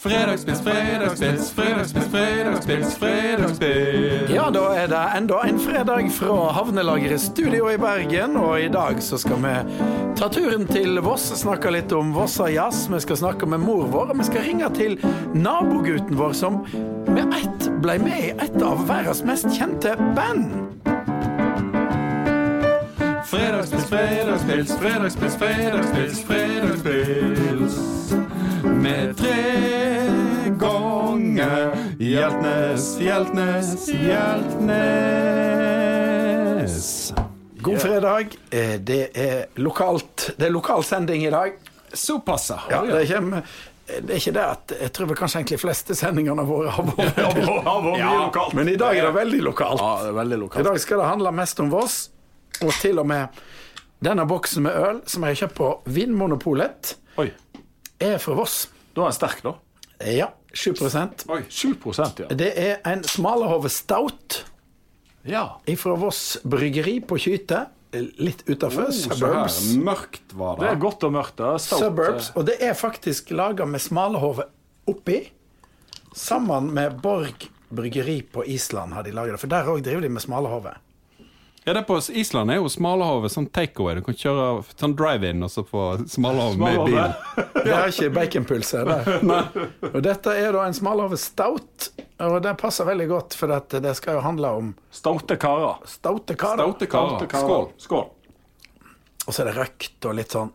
Fredagspils, fredagspils, fredagspils, fredagspils, fredagspils. Ja, da er det enda en fredag fra Havnelageret studio i Bergen, og i dag så skal vi ta turen til Voss, snakke litt om Vossa jazz. Vi skal snakke med mor vår, og vi skal ringe til nabogutten vår som med ett ble med i et av verdens mest kjente band. Fredagspils, fredagspils, fredagspils, fredagspils, fredagspils. Med tre ganger Hjeltnes, Hjeltnes, Hjeltnes. God fredag. Eh, Det er lokalt Det er lokal sending i dag. Såpass, Ja, det kommer det er ikke det at Jeg tror vel kanskje egentlig fleste sendingene våre har vært lokalt. Men i dag er det veldig lokalt. Ja, det er veldig I dag skal det handle mest om Voss, og til og med denne boksen med øl som jeg har kjøpt på Vinmonopolet, Oi, er fra Voss. da er den sterk, da. Ja, 7 Oi, 7 ja. Det er en smalahove stout Ja. fra Voss bryggeri på Kyte, litt utafor Oh, Suburbs. mørkt var Det Det er godt og mørkt. Er stout. Suburbs, Og det er faktisk laga med smalahove oppi. Sammen med Borg bryggeri på Island har de laga det, for der òg driver de med smalahove. Ja, det på Island er jo Smalahove sånn takeaway. Du kan kjøre sånn drive-in og så få Smalahove med bil. Det er ikke baconpølse det. Og dette er da en smalahove stout, og det passer veldig godt, for at det skal jo handle om Staute karer. staute karer. Staute karer. Skål. Skål. Og så er det røkt og litt sånn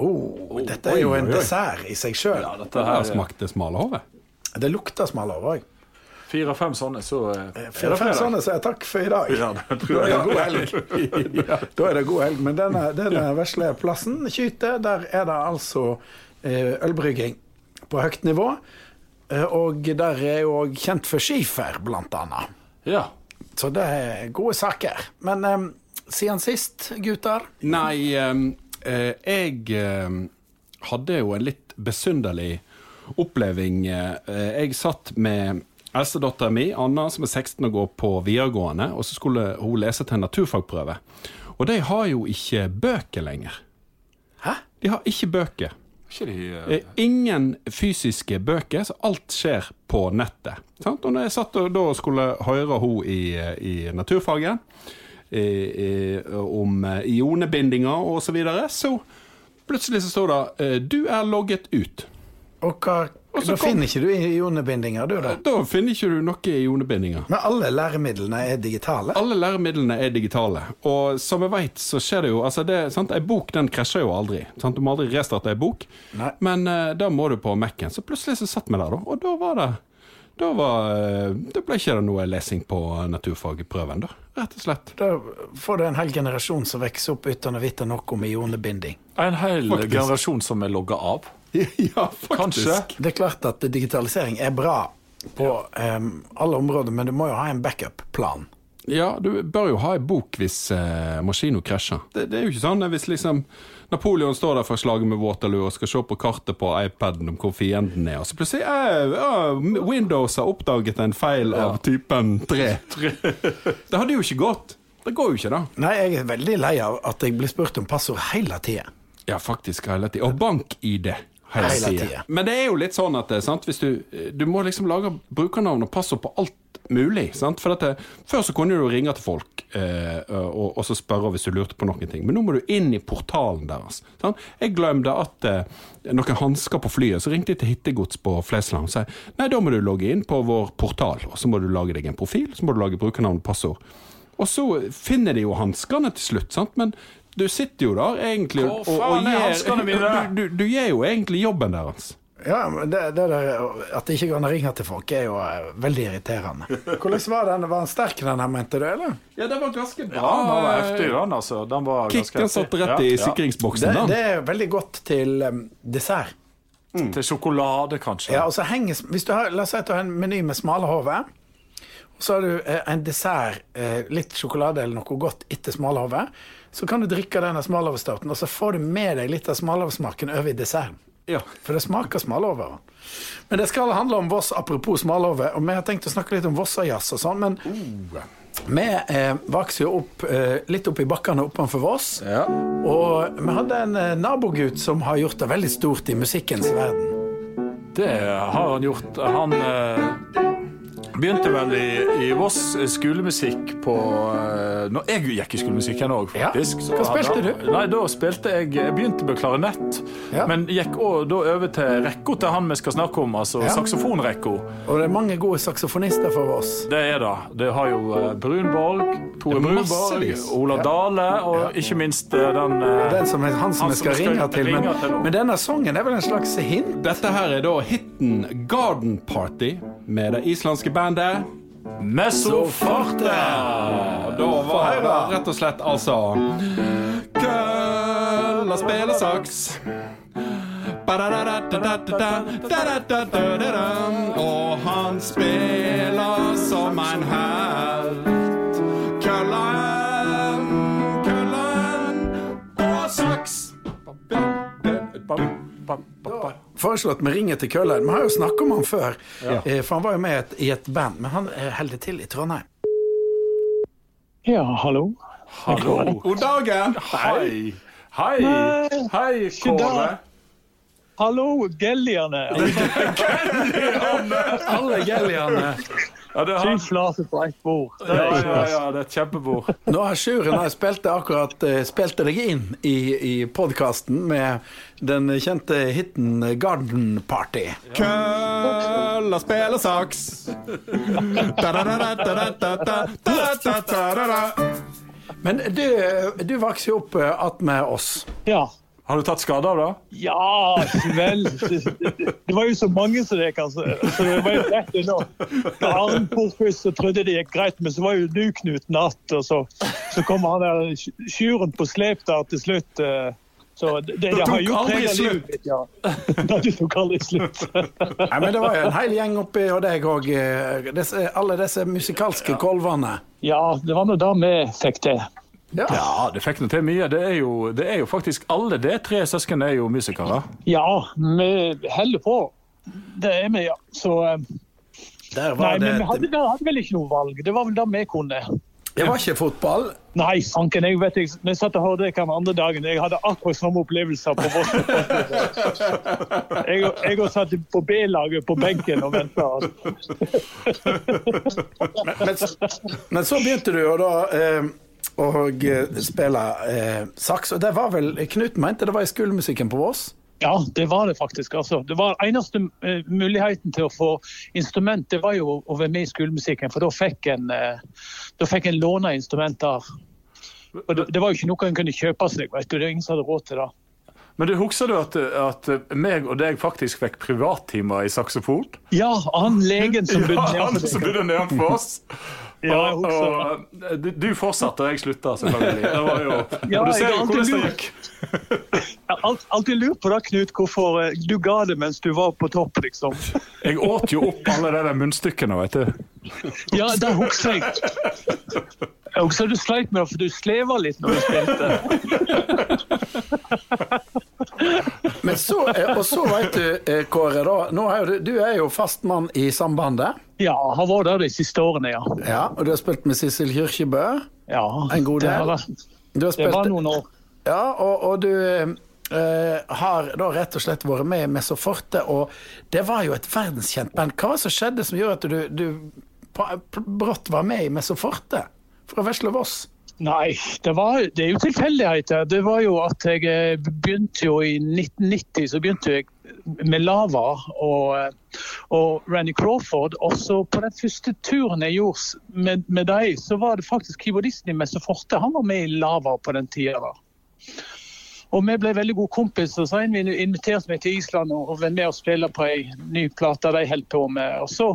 oh, Dette oi, er jo en oi. dessert i seg sjøl. Ja, dette Det her er smakte Smalahove. Det lukter smalahove òg. Fire-fem sånne, så eh, Fire-fem sånne så er takk for i dag. Ja, det Da er det god helg. Da er det god helg. Men denne, denne vesle plassen, Kyte, der er det altså eh, ølbrygging på høyt nivå. Eh, Og der er jo òg kjent for skifer, blant annet. Ja. Så det er gode saker. Men siden sist, gutter Nei, eh, jeg hadde jo en litt besynderlig oppleving. Jeg satt med eldstedattera mi, Anna, som er 16 og går på videregående, og så skulle hun lese til en naturfagprøve. Og de har jo ikke bøker lenger. Hæ? De har ikke bøker. Ikke de eh, Eh, Ingen fysiske bøker, så alt skjer på nettet. Sant? Og når jeg satt og da skulle høre hun i, i naturfaget i, i, om eh, ionebindinger og så videre, så plutselig så står det eh, 'Du er logget ut'. Og hva, Og så da kom- finner ikke du ionebindinger, du da? Da finner ikke du noe ionebindinger. Men alle læremidlene er digitale. Alle læremidlene er digitale. Og som jeg vet, så skjer det jo altså det, sant? En bok den krasjer jo aldri. Sant? Du må aldri restarte ei bok. Nei. Men uh, da må du på Mac-en. Så plutselig så satt vi der, da. Og da var det Da, var, eh, da ble ikke det noe lesing på naturfagprøven, da. Rett og slett. Da får du en hel generasjon som vokser opp uten å vite noe om ionebinding. En hel Faktisk. generasjon som er logga av. ja, faktisk. Kanskje. Det er klart at digitalisering er bra på em, alle områder, men du må jo ha en backup-plan. Ja, du bør jo ha ei bok hvis eh, maskina krasjer. Det, det er jo ikke sånn hvis liksom Napoleon står der fra slaget med Waterloo og skal se på kartet på iPaden om hvor fienden er, og så plutselig eh, ja, Windows har oppdaget en feil av typen 3. det hadde jo ikke gått. Det går jo ikke, da. Nei, jeg er veldig lei av at jeg blir spurt om passord hele tida. Ja, faktisk hele tida. Og bank-ID. Hele Hele tida. Men det er jo litt sånn at det, sant? Hvis du, du må liksom lage brukernavn og passord på alt mulig. Sant? For at det, før så kunne du ringe til folk eh, og, og så spørre hvis du lurte på noen ting. Men nå må du inn i portalen deres. Sant? Jeg glemte at eh, noen hansker på flyet, så ringte jeg til Hittegods på Flesland og sa nei, da må du logge inn på vår portal, og så må du lage deg en profil, så må du lage brukernavn og passord. Og så finner de jo hanskene til slutt, sant? men du sitter jo der egentlig Hvor faen er hanskene mine? du, du, du gjør jo egentlig jobben deres. Ja, men det, det der, At det ikke går an å ringe til folk, er jo eh, veldig irriterende. Hvordan var den? Var den sterk, den her, mente du? eller? Ja, den var ganske bra. Ja, den var heftig, den, altså. Den var ganske Kicken heftig. satt rett i Ja, ja. sikringsboksen. Det, det er veldig godt til um, dessert. Til sjokolade, kanskje. Ja, og så henger, hvis du har, La oss si at du har en meny med smalahove. Og så har du eh, en dessert, eh, litt sjokolade eller noe godt etter smalahove. Så kan du drikke denne smalahove-stauten, og så får du med deg litt av smalahove-smaken over i desserten. Ja. For det smaker smalover. Men det skal handle om Voss, apropos smalover, Og vi har tenkt å snakke litt om Vossajazz og sånn, men vi eh, vokste jo opp eh, litt opp i bakkene oppenfor Voss. Ja. Og vi hadde en eh, nabogutt som har gjort det veldig stort i musikkens verden. Det har han gjort. Han eh, begynte vel i, i Voss skolemusikk på eh, Når jeg gikk i skolemusikken òg, Ja. faktisk. Ja. Hva spilte da, du? Nei, Da spilte jeg Jeg begynte med klarinett, Ja. men gikk også da over til rekka til han vi skal snakke om, altså Ja. saksofonrekka. Og det er mange gode saksofonister for oss. Det er det. Det har jo eh, Brunborg, Tore Brunborg. Ola Dale og ikke minst eh, den Den som er, han som vi skal skal ringe til. Men, ringe til men denne sangen er vel en slags hint? Dette her er da hiten Garden Party med det islandske bandet bandet Messoforte. Da var det rett og slett altså Kølla spiller saks. Og han spiller som en hell. Foreslått vi ringer til Køllen. Vi har jo snakket om han før, ja. for han var jo med i et, i et band. Men han eh, holder til i Trondheim. Ja, hallo. Hallo. God dagen! Hei. Hei. Hei, Hei, Kåre. Hallo, gellierne. Alle gelliene. Ja, det har... Syv flater på ett bord. Ja, ja, ja, det er et kjempebord. Nå har Sjuren her spilte akkurat eh, spilte deg inn i, i podkasten med den kjente hiten 'Garden Party'. Ja. Kølla spiller saks. Men du, du vokste jo opp eh, attmed oss. Ja. Har du tatt skade av det? Ja, vel det, det var jo så mange som det gikk, altså. Så det var jo lett nå. Først, så trodde det gikk greit, men så var jo du Knut natt, og så, så kom han der Sjuren på slep der til slutt. eh, Så det, det, det har aldri preget slutt. livet mitt, ja. Det tok aldri slutt. Nei, men det var jo en hel gjeng oppi og deg òg. Alle disse musikalske kolvene. Ja, det var nå da vi fikk det. Ja. Ja, det fikk nå til mye. Det er, jo, det er jo faktisk Alle de tre søsknene er jo musikere. Ja, vi holder på. Det er vi, ja. Så eh, Nei, det men vi hadde, vi hadde vel ikke noe valg. Det var vel det vi kunne. Det var ikke fotball. Nei, sanken, jeg vet ikke. Vi satt og hørte det den andre dagen. Jeg hadde akkurat samme opplevelser på Voss. Jeg, jeg satt på B-laget på benken og venta. Men, men så begynte du jo da eh, å eh, spille eh, saks, og det var vel Knut mente det var i skolemusikken på Vås? Ja, det var det faktisk. Altså, det var eneste eh, muligheten til å få instrument, det var jo å være med i skolemusikken. For da fikk en, eh, da fikk en låne instrumenter. Og det, det var jo ikke noe en kunne kjøpe seg, vet du. Det var ingen som hadde råd til det. Men du husker du at, at meg og deg faktisk fikk privattimer i saksofon? Ja, han legen som Ja, bodde som nedenfor oss. Ja, og, og, eh, du, du fortsatte, og jeg slutta, selvfølgelig. Det var jo, Ja, du jeg ser har jo alltid hvordan det lurt. gikk. Jeg har alltid lurt på det, Knut, hvorfor eh, du ga det mens du var på topp, liksom. Jeg åt jo opp alle de der munnstykkene, vet du. Ja, det husker jeg. Jeg husker du sleit med det, for du sleva litt når du spilte. Men så, eh, og så veit du, Kåre, da, nå er du- du er jo fast mann i Sambandet. Ja, har vært der de siste årene, ja. Ja, og du har spilt med Sissel Kyrkjebø. ja En god del. det, har Det var noen år. ja, og, og du Uh, har da rett og slett vært med i så Forte, og det var jo et verdenskjent band. Hva var det som skjedde som gjorde at du, du brått var med i Mesoforte fra Vesle Voss? Nei, det, var, det er jo tilfeldigheter. Det var jo at jeg eh, begynte jo i 1990, så begynte jeg med Lava og, eh, og Randy Crawford. Og så på den første turen jeg gjorde med, med dem, så var det faktisk keyboardisten i Messe Forte. Han var med i Lava på den tida. da. Og vi ble veldig gode kompiser. Så en inviterte meg til Island og var med og spille på ei ny plate de holdt på med. Og så,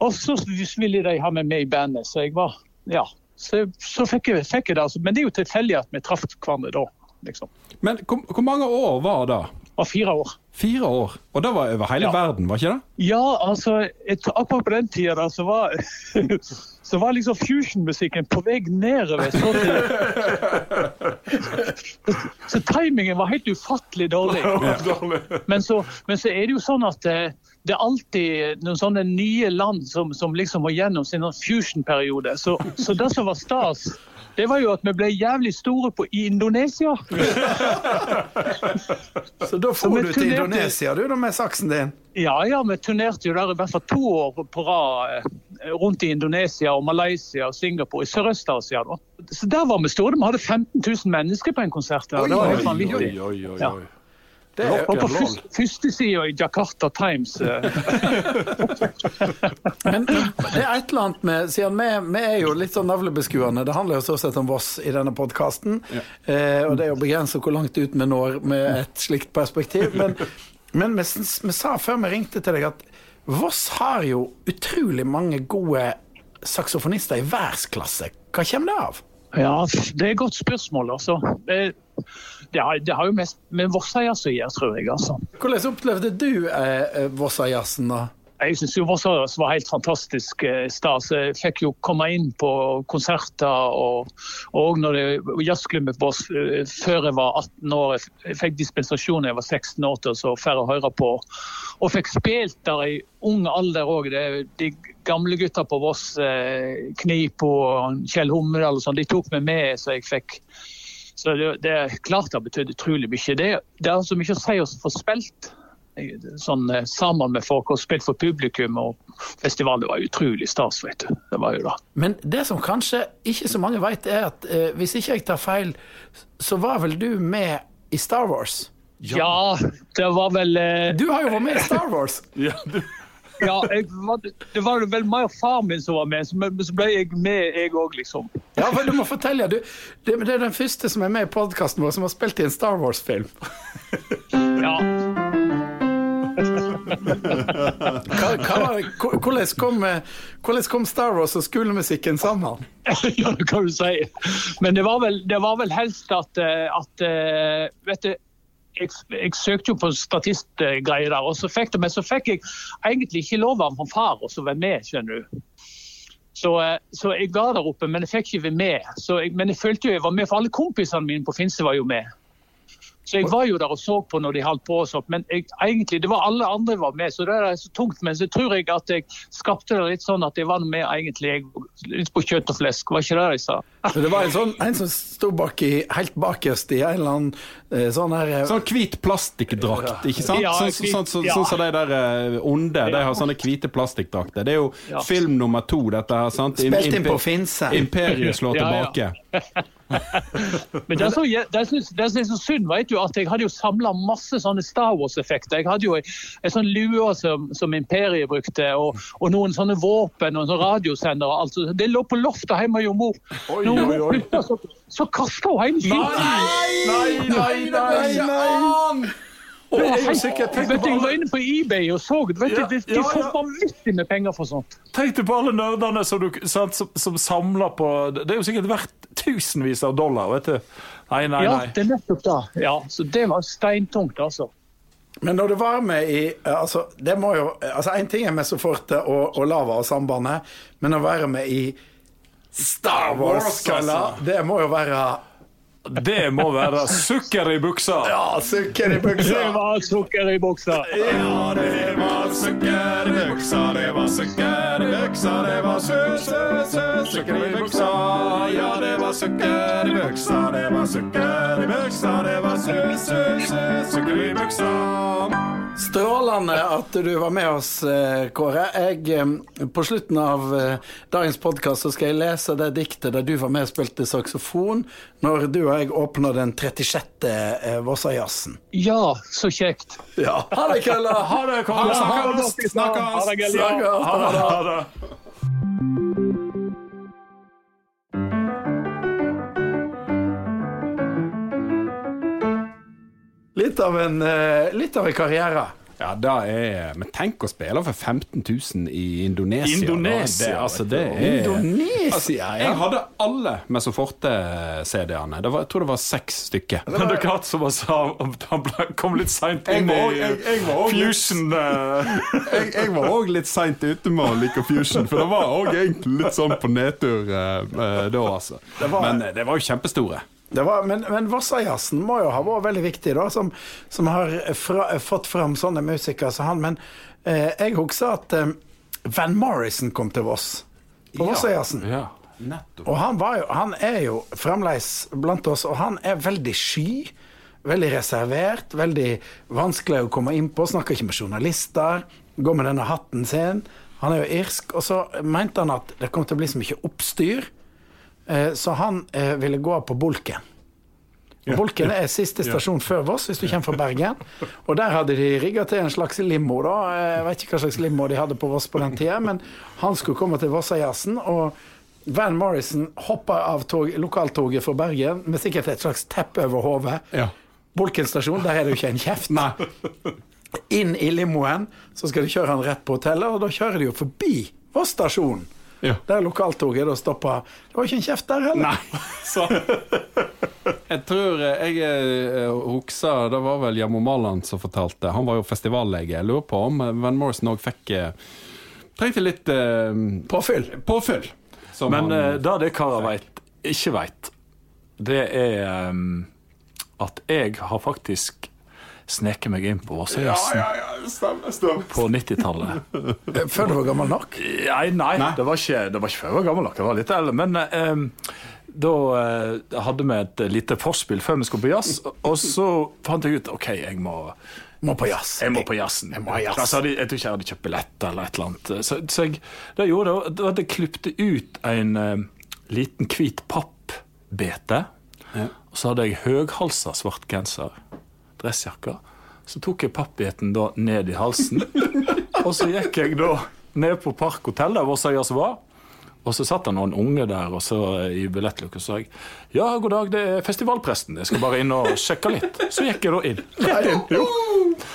og så ville de ha meg med i bandet, så jeg var Ja. Så, så fikk, jeg, fikk jeg det. altså. Men det er jo tilfeldig at vi traff hverandre da. liksom. Men hvor, hvor mange år var det? Var fire år. Fire år. Og det var over hele Ja. verden, var ikke det? Ja, altså, et, akkurat på den tida da, så var, så var liksom fusionmusikken på vei nedover. Så, til, så timingen var helt ufattelig dårlig. Men så, men så er det jo sånn at eh, det er alltid noen sånne nye land som, som liksom må gjennom sin fusion-periode. Så, så det som var stas, det var jo at vi ble jævlig store på, i Indonesia. Så da får så du til Indonesia, du, da, med saksen din. Ja, ja, vi turnerte jo der i hvert fall to år på rad eh, rundt i Indonesia og Malaysia og Singapore, i Sørøst-Asia. Så der var vi store. Vi hadde 15 000 mennesker på en konsert der. Det var helt vanvittig. oi, oi, oi, oi. Det er, på først, første sida i Jakarta Times. eh, men det er et eller annet med Siden vi, vi er jo litt sånn navlebeskuende, det handler jo så sett om Voss i denne podkasten. Eh, og det er jo begrenset hvor langt ut vi når med et slikt perspektiv. Men, men vi, vi sa før vi ringte til deg at Voss har jo utrolig mange gode saksofonister i verdensklasse. Hva kommer det av? Ja, det er et godt spørsmål, altså. Det, det, har, det har jo mest med Vossajazz å gjøre, tror jeg. altså. Hvordan opplevde du eh, eh, Vossajazzen, da? Jeg syns Vossajazz var helt fantastisk eh, stas. Jeg fikk jo komme inn på konserter og, og når det jazzklubben Voss eh, før jeg var 18 år. Jeg fikk dispensasjon da jeg var 16 år til å få høre på. Og fikk spilt der i ung alder òg. De gamle gutta på Voss, Knip og Kjell Humredal og sånn, de tok meg med, så jeg fikk så det, det er klart det har betydd utrolig mye. Det, det er så mye å si å få spilt sånn, eh, sammen med folk og spilt for publikum og festivalet. Det var utrolig stas, vet du. Det var jo da. Men det som kanskje ikke så mange vet, er at eh, hvis ikke jeg tar feil, så var vel du med i Star Wars? Ja, det var vel eh, Du har jo vært med i Star Wars! Ja, du, ja, jeg Det var vel meg og far min som var med, så- men så ble jeg med, jeg òg, liksom. Ja, for du må fortelle. Du, det, det er den første som er med i podkasten vår som har spilt i en Star Wars-film. Ja. Hva- hva- hvor- Hvordan kom, hvordan kom Star Wars og skolemusikken sammen? ja, det kan du si. Men det var vel, det var vel helst at, eh, at eh, Vet du, jeg, jeg søkte jo på statistgreier der, og så fikk, det, men så fikk jeg egentlig ikke lov av min far å være med, skjønner du. Så, eh, så jeg var der oppe, men jeg fikk ikke være med. Jeg, men jeg følte jo jeg var med, for alle kompisene mine på Finse var jo med. Så jeg var jo der og så på når de holdt på og sånt, men jeg, egentlig, det var alle andre var med, så det er så tungt. Men så tror jeg at jeg skapte det litt sånn at jeg var med egentlig jeg, litt på kjøtt og flesk. Var ikke det jeg sa? Så det var en, sånn, en som sto bak i, helt bakerst i en eller annen eh, sånn her eh, Sånn hvit plastikkdrakt, ikke sant? Ja, Sånn som sånn- sånn- sånn som de der eh, onde. De har sånne hvite plastikkdrakter. Det er jo Ja. film nummer to, dette her. sant? Spilt inn på Finse. Imperiet slår Ja, ja. tilbake. Men det som jeg- det som er så synd, vet du, at jeg hadde jo samla masse sånne Star Wars-effekter. Jeg hadde jo ei ei sånn lue som, som Imperiet brukte, og, og noen sånne våpen og sånne radiosendere. Altså, Det lå på loftet hjemme hos mor. Oi, Når hun flytta, så, så kasta hun hele skiten. Nei, nei, nei, nei! Det sikkert Vet jeg var inne på eBay og så vet du, Ja, de, de ja, får ja. vanvittig med penger for sånt. tenk deg på alle nerdene som, du, som, som samler på Det er jo sikkert verdt tusenvis av dollar, vet du. Nei, nei, nei. Ja, det er nettopp det. Ja, så det var steintungt, altså. Men når du var med i eh, altså, det må jo, altså En ting er med Soforte og, og Lava og Sambandet, men å være med i Star Wars-skala, det må jo være Det må være sukker i buksa. Ja, sukker i Det buksa! var sukker i buksa. Ja, det var sukker i buksa, det var sukker i buksa, det var sukker i buksa. Ja, det var sukker i buksa, det var sukker i buksa, det var sukker i buksa. Strålende at du var med oss, eh, Kåre. Jeg, eh, på slutten av eh, dagens podkast skal jeg lese det diktet der du var med og spilte saksofon, når du og jeg åpna den 36. eh, Vossajazzen. Ja, så kjekt. Ja. Ha det, kølla! Ha det, Kåre Snakkes! Ha det, Gelja. Snakkes! Ha Ha det. det. Ha det. Litt av en, eh, litt av en karriere. Ja, det er Men tenk å spille for 15 000 i Indonesia. Indonesia, det, altså, det er Indonesia, Jeg hadde alle Mesoforte-CD-ene. Jeg tror det var seks stykker. Men det er klart som han sa, han kom litt seint inn i fusion. eh, Jeg, jeg var òg litt seint ute med å like Fusion, for det var òg egentlig litt sånn på nedtur eh, eh, da, altså. Men det var jo kjempestore. Det var, men men Vassajazzen må jo ha vært veldig viktig, da, som, som har fra, fått fram sånne musikere som han. Men eh, jeg husker at eh, Van Morrison kom til Voss på. Ja. Nettopp. Og han, var jo, han er jo fremdeles blant oss, og han er veldig sky. Veldig reservert, veldig vanskelig å komme inn på. Snakker ikke med journalister. Går med denne hatten sin. Han er jo irsk. Og så mente han at det kom til å bli så mye oppstyr, så han eh, ville gå på Bolken. Og Bolken er siste stasjon før Voss, hvis du kommer fra Bergen. Og der hadde de rigga til en slags limo, da. Jeg vet ikke hva slags limo de hadde på Voss på den tida, men han skulle komme til Vossajazzen. Og Van Morrison hoppa av tog, lokaltoget fra Bergen med sikkert et slags teppe over hodet. Ja. Bolken stasjon, der er det jo ikke en kjeft. Nei. Inn i limoen, så skal de kjøre han rett på hotellet, og da kjører de jo forbi Voss stasjon. Ja. Der lokaltoget da stoppa. Det var ikke en kjeft der heller. Nei. Så Jeg tror eh, jeg eh, husker Det var vel Jamo Maland som fortalte. Han var jo festivallege. Jeg lurer på om Van Morrison òg fikk eh, Trengte litt eh, Påfyll. påfyll. som Men han- eh, det det karer veit, ikke veit, det er um, at jeg har faktisk sneket meg inn på Vossajazzen stemmer, stemmer. på 90-tallet. Eh, Før du var gammel nok? Nei, nei, Nei. Det, var ikke, det var ikke før jeg var gammel nok. Jeg var litt eldre. Men eh, da eh, hadde vi et lite forspill før vi skulle på jazz, og så fant jeg ut OK, jeg må Må på jazz. jeg må på jazzen. Jeg må jazz. Altså, jeg, jeg tror ikke jeg hadde kjøpt billett eller et eller annet. Så, så jeg, det jeg gjorde, da, var at jeg klippte ut en uh, liten hvit pappbete. Og så hadde jeg høghalsa svart genser, dressjakke. Så tok jeg pappbiten da ned i halsen. og så gikk jeg da ned på Park hotell, der Vossøyas var. Og så satt det noen unge der og så i billettlukka og sa jeg, ja, god dag, det er festivalpresten. Jeg skal bare inn og sjekke litt. Så gikk jeg da inn. Nei. Jo.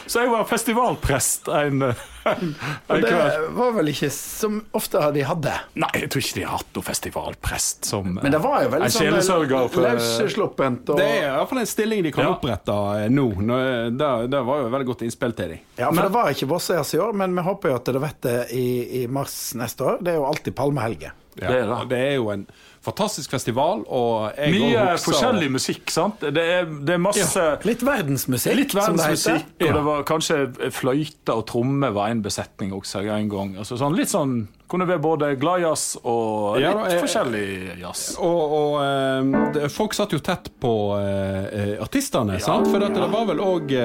Så jeg var festivalprest en, en, en Det kveld. var vel ikke som ofte de hadde. Nei, jeg tror ikke de har hatt noen festivalprest som Men det var jo veldig en sånn sjelesørger løssluppent og Det er i hvert fall en stilling de kan Ja. opprette eh, nå. Nå, eh, Det, det var jo veldig godt innspill til dem. Ja, for det var ikke Vossejazz i år, men vi håper jo at det vet det i, i mars neste år. Det er jo alltid palmehelge. Ja, Det er det. det er jo en fantastisk festival, og jeg Mye også forskjellig musikk, sant? Det er, det er masse Litt verdensmusikk, Litt som det heter. verdensmusikk, og det var kanskje fløyte og tromme var en besetning også en gang. Altså sånn, litt sånn Kunne være både gladjazz og Ja, litt da, jeg- forskjellig jazz. Og, og eh, det, folk satt jo tett på eh, artistene, ja, sant? For dette, det var vel òg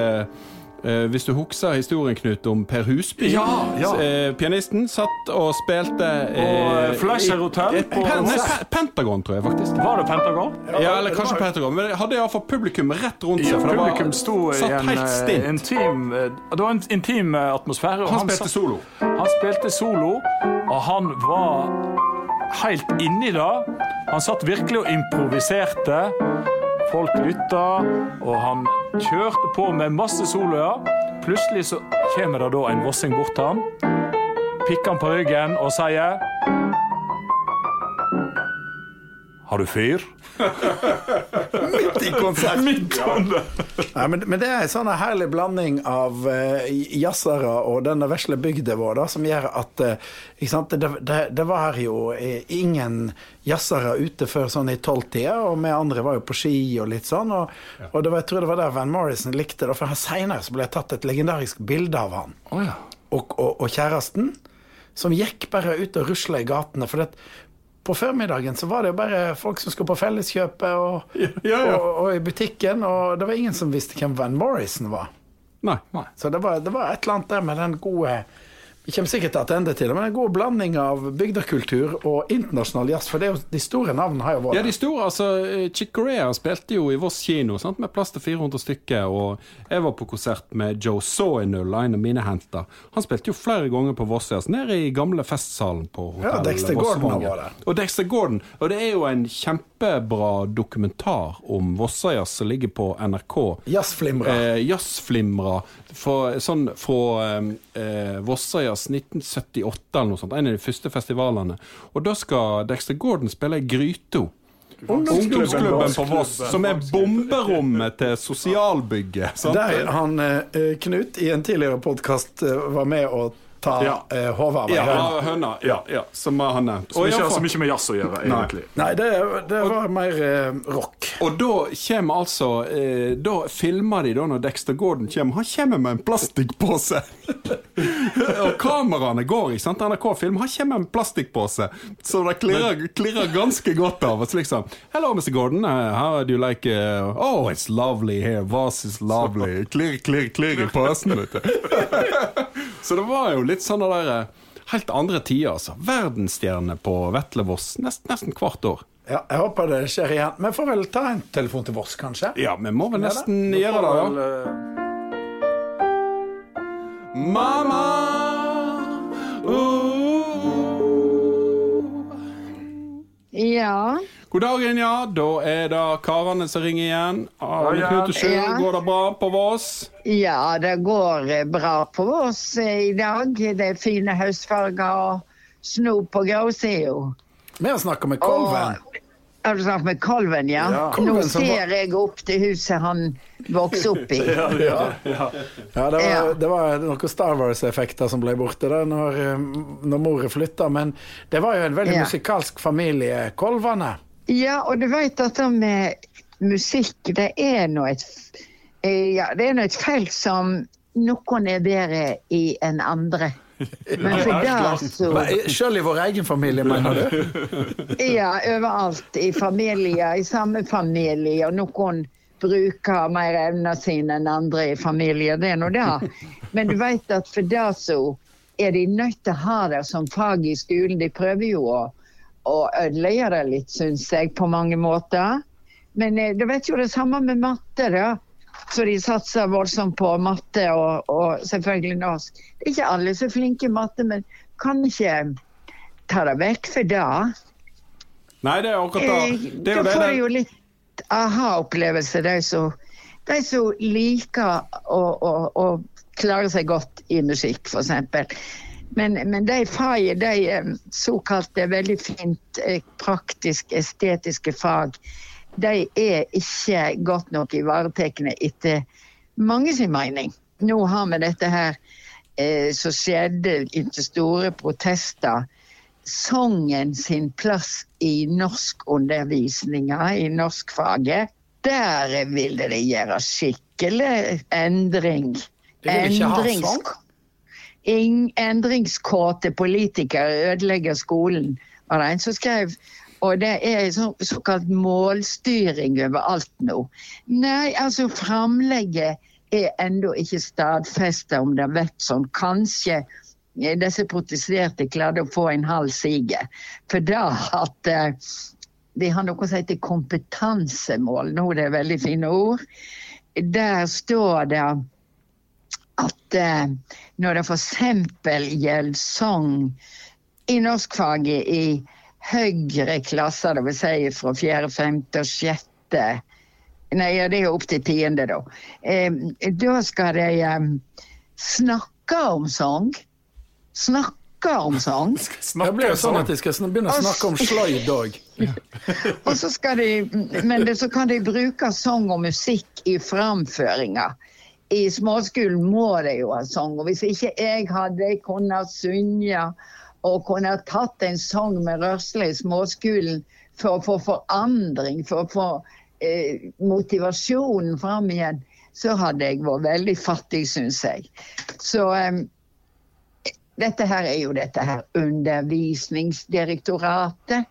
hvis du husker historien, Knut, om Per Husby. Ja, ja. Eh, pianisten satt og spilte eh, Flasher Hotel i- på- Pen, Pentagon, tror jeg faktisk. Var det Pentagon? Ja, eller kanskje Pentagon. Men hadde iallfall publikum rett rundt seg. Ja, for det var- publikum sto i en eh, intim eh, Det var en intim eh, atmosfære. Han, Han spilte satt- solo. Han spilte solo, og han var helt inni det. Han satt virkelig og improviserte. Folk lytta, og han kjørte på med masse soloer. Plutselig så kommer det da en vossing bort til han, pikker han på ryggen og sier Har du fyr? Midt i konserten. Midt under. Ja, men, men det er en sånn herlig blanding av uh, jazzere og denne vesle bygda vår da, som gjør at uh, ikke sant? Det, det, det var jo eh, ingen jazzere ute før sånn i tolvtida, og vi andre var jo på ski og litt sånn. Og, og det var, jeg tror det var der Van Morrison likte det, for seinere ble det tatt et legendarisk bilde av han Oh, ja. og, og, og kjæresten, som gikk bare ut og rusla i gatene. For det, på formiddagen så var det jo bare folk som skulle på Felleskjøpet og, ja, ja. Og, og i butikken, og det var ingen som visste hvem Van Morrison var. Nei. Så det var, det var et eller annet der med den gode Vi kommer sikkert tilbake til det, men en god blanding av bygdekultur og internasjonal jazz. For det jo, de store navnene har jo vært Ja, de store, altså Chick Corea spilte jo i Voss kino sant? med plass til 400 stykker. Og jeg var på konsert med Joe Sawinul, en av mine henter. Han spilte jo flere ganger på Vossjazz, nede i gamle festsalen på hotellet. Ja, Dexter Gordon var det. Og Dexter Gordon. Og det er jo en kjempebra dokumentar om Vossajazz som ligger på NRK. jazzflimra. Eh, Jazzflimra for- sånn fra eh, Vossøyas 1978 eller noe sånt. En av de første festivalene. Og da skal Dexter Gordon spille i Gryto. Ungdomsklubben på Voss, som er bomberommet til sosialbygget. sant? Der han eh, Knut i en tidligere podkast var med og ta Ja. eh, hodet av ei Ja, høne. høna. Ja, ja, som vi har nevnt. Som ikke har så mye med jazz å gjøre, egentlig. Nei, det, det var mer eh, rock. og da kommer altså eh, Da filmer de da når Dexter Gordon kommer. Han kommer med en plastikkpose! og kameraene går, ikke sant? NRK film. Han kommer med en plastikkpose, som det klirrer, ganske godt av. Og liksom Hello, Mr. Gordon. Uh, how do you like uh, Oh, it's lovely here. vase is lovely. Klirr, klirr, klirr i posen, vet du. så det var jo litt sånn der eh, Helt andre tider, altså. Verdensstjerne på Vetle Voss nest, nesten hvert år. Ja, jeg håper det skjer igjen. Vi får vel ta en telefon til Voss, kanskje? Ja, vi må vel nesten ja, gjøre det, vel, Mamma eh, Mamma Ja. God dagen, ja. Da er det karene som ringer igjen. Arne Ja, ja. Knut og Sjø, Ja. går det bra på Vås? ja, det går eh, bra på oss eh, i dag. Det er fine høstfarger og snop på gråsida. Vi har snakka med Kolven. Har du snakket med kalven, ja? Ja. Nå var- ser jeg opp til huset han vokste opp i. Ja, det var, Ja. det var noen Star Wars-effekter som ble borte da når, eh, når mor flytta, men det var jo en veldig Ja. musikalsk familie, Kolvane. Ja, og du vet at det med musikk, det er nå et eh, Ja, det et felt som noen er bedre i enn andre. Men for det så Sjøl i vår egen familie, mener du? Ja, overalt. I familier, i samme familie. Og noen bruker mer evner sine enn andre i familier. Det er nå det. Men du vet at for det så er de nødt til å ha det som fag i skolen. De prøver jo å, å ødelegge det litt, syns jeg, på mange måter. Men eh, du vet jo det samme med matte, da. Så de satser voldsomt på matte og, og selvfølgelig norsk. Det er ikke alle som er flinke i matte, men kan ikke ta det vekk for det. Nei, det er akkurat Eh, det. Det Da får jo litt aha-opplevelse, de som de som liker å, å, å klare seg godt i musikk, f.eks. Men, men de fagene, de eh, såkalte veldig fint eh, praktisk estetiske fag, de er ikke godt nok ivaretatt etter mange sin mening. Nå har vi dette her eh, som skjedde etter store protester sangen sin plass i norskundervisninga, i norskfaget. Der ville de gjøre skikkelig endring. De vil ikke ha sang? Ing- Endringskåte politikere ødelegger skolen, var det en som skrev. Og det er så, såkalt målstyring overalt nå. Nei, altså framlegget er ennå ikke stadfesta om det har vært sånn. Kanskje eh, disse protesterte klarte å få en halv sige. For da at vi de har noe som heter kompetansemål. Nå er det veldig fine ord. Der står det at eh, når det f.eks. gjelder sang i norskfaget i høyere klasser, det vil si fra fjerde, femte og sjette Nei, ja, det er opp til tiende, da. Eh, da skal de eh, snakke om sang. Snakke om sang. Det blir jo sånn at de skal begynne å snakke om sløyd òg. Og så skal de, men det, så kan de bruke sang og musikk i framføringa. I småskolen må de jo ha sang. Og hvis ikke jeg hadde kunnet synge og kunne ha tatt en sang med rørsle i småskolen for å få forandring, for å få eh, motivasjonen fram igjen, så hadde jeg vært veldig fattig, syns jeg. Så eh, dette her er jo dette her Undervisningsdirektoratet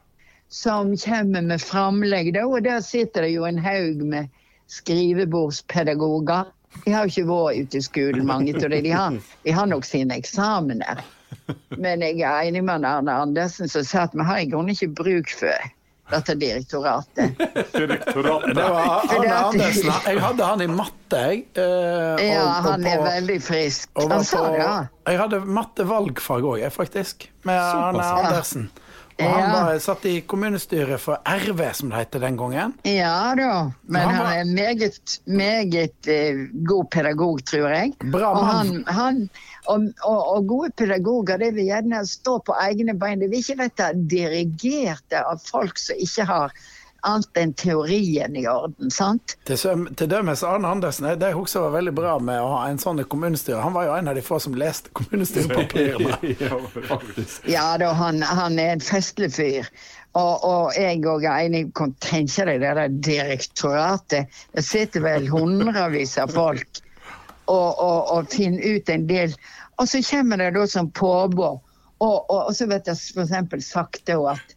som kommer med framlegg. Da, og der sitter det jo en haug med skrivebordspedagoger. De har jo ikke vært ute i skolen, mange av dem. De har nok sine eksamener. Men jeg er enig med Arne Andersen som sa at vi har i grunnen ikke bruk for dette direktoratet. Direktoratet. Det var Arne Andersen. Jeg hadde han i matte, jeg. Og, Ja, og- og han er på- veldig frisk. Han sa det, ja. Jeg hadde mattevalgfag òg, jeg, faktisk. Med Arne Andersen. Andersen. Og han var, satt i kommunestyret for RV, som det het den gangen. Ja da, men Han han var- er meget, meget eh, god pedagog, tror jeg. Bra og, mann. han, han, og, og, og gode pedagoger det vil gjerne stå på egne bein. Det vil ikke bli dirigerte av folk som ikke har annet enn teorien i orden. sant? Til, til dømes Arne Andersen, det jeg husker var veldig bra med å ha en sånn i kommunestyret. Han var jo en av de få som leste kommunestyrepapirene. Ja da, han, han er en festlig fyr. Og, og jeg òg er enig. Kan tenke deg det der direktoratet. Det sitter vel hundrevis av folk og, og, og finner ut en del. Og så kommer det da som påbud. Og, og, og så vet jeg f.eks. sagt da at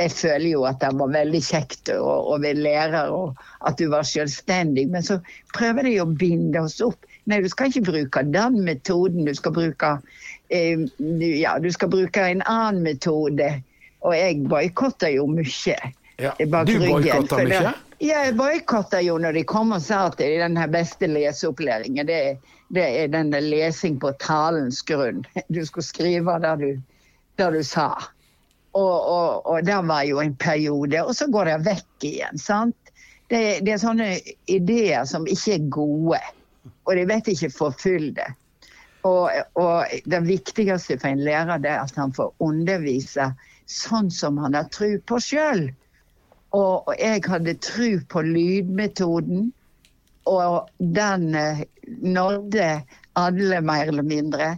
jeg føler jo at det var veldig kjekt å, å være lærer, og at du var selvstendig. Men så prøver de å binde oss opp. Nei, du skal ikke bruke den metoden. Du skal bruke, eh, ja, du skal bruke en annen metode. Og jeg boikotta jo mye. Ja, du det- mye? Ja, jeg boikotta jo når de kom og sa at det er den beste leseopplæringen, det, det er den lesing på talens grunn. Du skulle skrive det du, det du sa. Og, og, og det var jo en periode, og så går det vekk igjen. sant? Det, det er sånne ideer som ikke er gode, og de vet ikke forfylle det. Og, og det viktigste for en lærer det er at han får undervise sånn som han har tro på sjøl. Og, og jeg hadde tro på lydmetoden, og den eh, nådde alle mer eller mindre.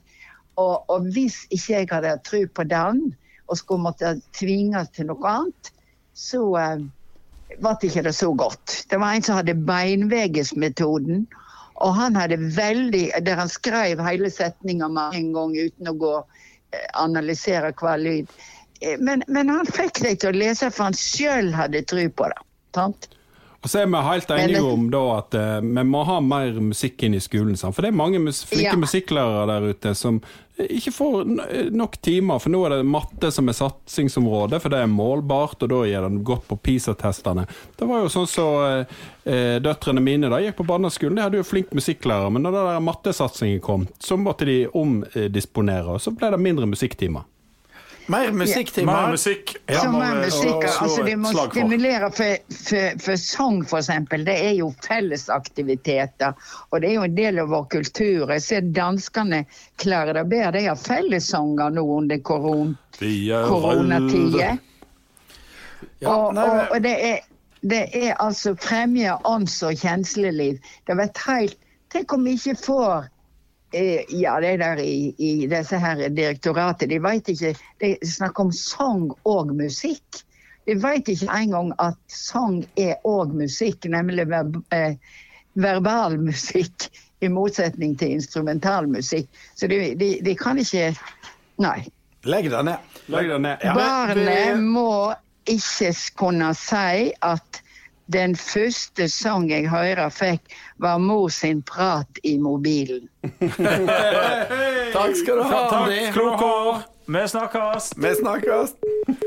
Og, og hvis ikke jeg hadde tro på den, og skulle måtte tvinges til noe annet, så eh, ble ikke det så godt. Det var en som hadde beinvegesmetoden, og han hadde veldig Der han skrev hele setninga mange ganger uten å gå eh, analysere hver lyd. Eh, Men, men han fikk deg til å lese, for han sjøl hadde tro på det. Sant? Og så er vi helt enige om da at uh, vi må ha mer musikk inn i skolen. Sant? For det er mange mus flinke Ja. musikklærere der ute som ikke får nok timer. For nå er det matte som er satsingsområde, for det er målbart, og da gir den godt på PISA-testene. Det var jo sånn så eh, eh, døtrene mine da gikk på barneskolen, de hadde jo flink musikklærer, men da den der mattesatsingen kom, så måtte de omdisponere, og så ble det mindre musikktimer. Mer musikktimer. Mer musikk. Ja, så mer er musikk, altså De må stimulere for, for, for sang, f.eks. Det er jo fellesaktiviteter. Og det er jo en del av vår kultur. Jeg ser danskene klarer det bedre. De har fellessanger nå under koron er koronatider. Ja, og, og, og det, er, det er altså fremme ånds- og kjensleliv. Det vet helt Tenk om vi ikke får eh, ja, det der i, i disse her direktoratet, de vet ikke De snakker om sang og musikk. De vet ikke engang at sang er òg musikk, nemlig ver, eh, verbal musikk. I motsetning til instrumental musikk. Så de, de, de kan ikke Nei. Legg det ned. Legg det ned. Barnet må ikke kunne si at den første sang jeg hører fikk, var mor sin prat i mobilen. Takk skal du ha. Takk, kloke hår. Vi snakkes. Vi snakkes.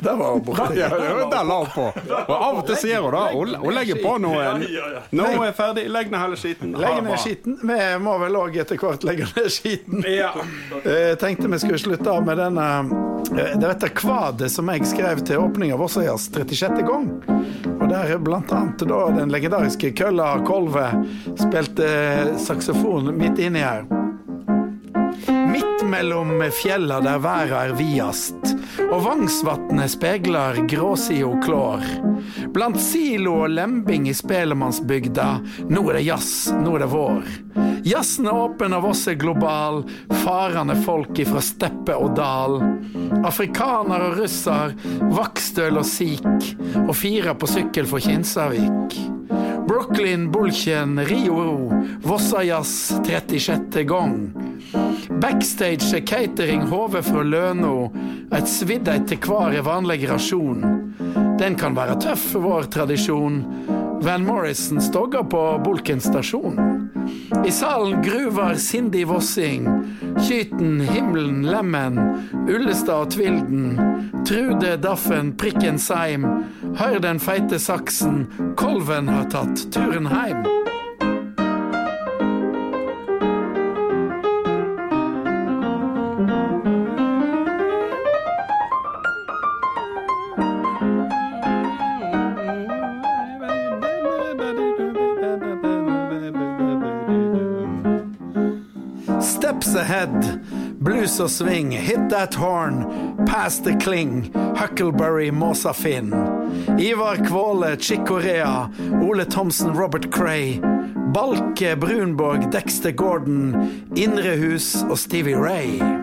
Det var borte. Ja, det der la hun på. Og av og til sier hun da hun, hun legger på noe. Nå er jeg ferdig, legg ned hele skiten. Legg ned skitten. Vi må vel òg etter hvert legge ned skiten. Jeg tenkte vi skulle slutte av med denne eh, Det dette kvadet som jeg skrev til åpning av Vossøyas 36. gang. Der bl.a. da den legendariske Kølla Kolve spilte saksofon midt inni her. Midt mellom fjella der verda er videst, og Vangsvatnet speglar gråsida klår. Blant silo og lembing i Spelemannsbygda, nå er det jazz, nå er det vår. Jazzen er åpen av oss er global, farende folk ifra steppe og dal. Afrikaner og russer, vakkstøl og sik, og fire på sykkel for Kinsarvik. Brooklyn, Bulkjen, Rio, Vossajazz 36. gang. Backstage er catering HV fra Løno, Et svidd etter hver er vanlig rasjon. Den kan være tøff vår tradisjon. Van Morrison stogger på Bulken stasjon. I salen gruver Cindy Vossing, Kyten, Himmelen, Lemmen, Ullestad og Tvilden, Trude, Daffen, Prikken Seim, hør den feite saksen, Kolven har tatt turen heim. Steps og sving, hit that horn, pass the cling, Huckleberry, Måsa Finn. Ivar Kvåle, Chick Corea, Ole Thomsen, Robert Cray. Balke, Brunborg, Dexter Gordon, Indrehus og Stevie Ray.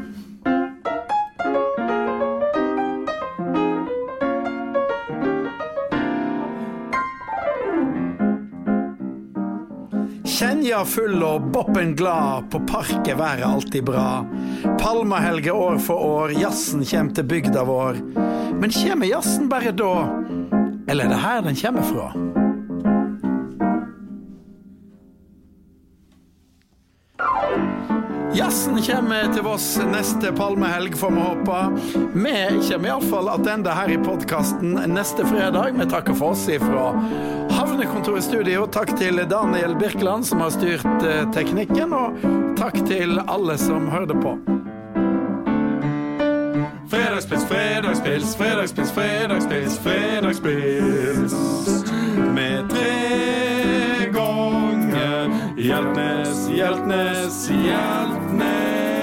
Kjenja full og boppen glad, på parket været alltid bra. Palmahelge år for år, jazzen kjem til bygda vår. Men kjem jazzen bare da? Eller er det her den kjem fra? Kommer til Voss neste palmehelg, får vi håpe. Vi kommer iallfall tilbake her i podkasten neste fredag. Vi takker for oss ifra Havnekontoret Studio. Takk til Daniel Birkeland, som har styrt eh, teknikken, og takk til alle som hørte på. Fredagspils, fredagspils, fredagspils, fredagspils, fredagspils. Hjeltnes, Hjeltnes, Hjeltnes.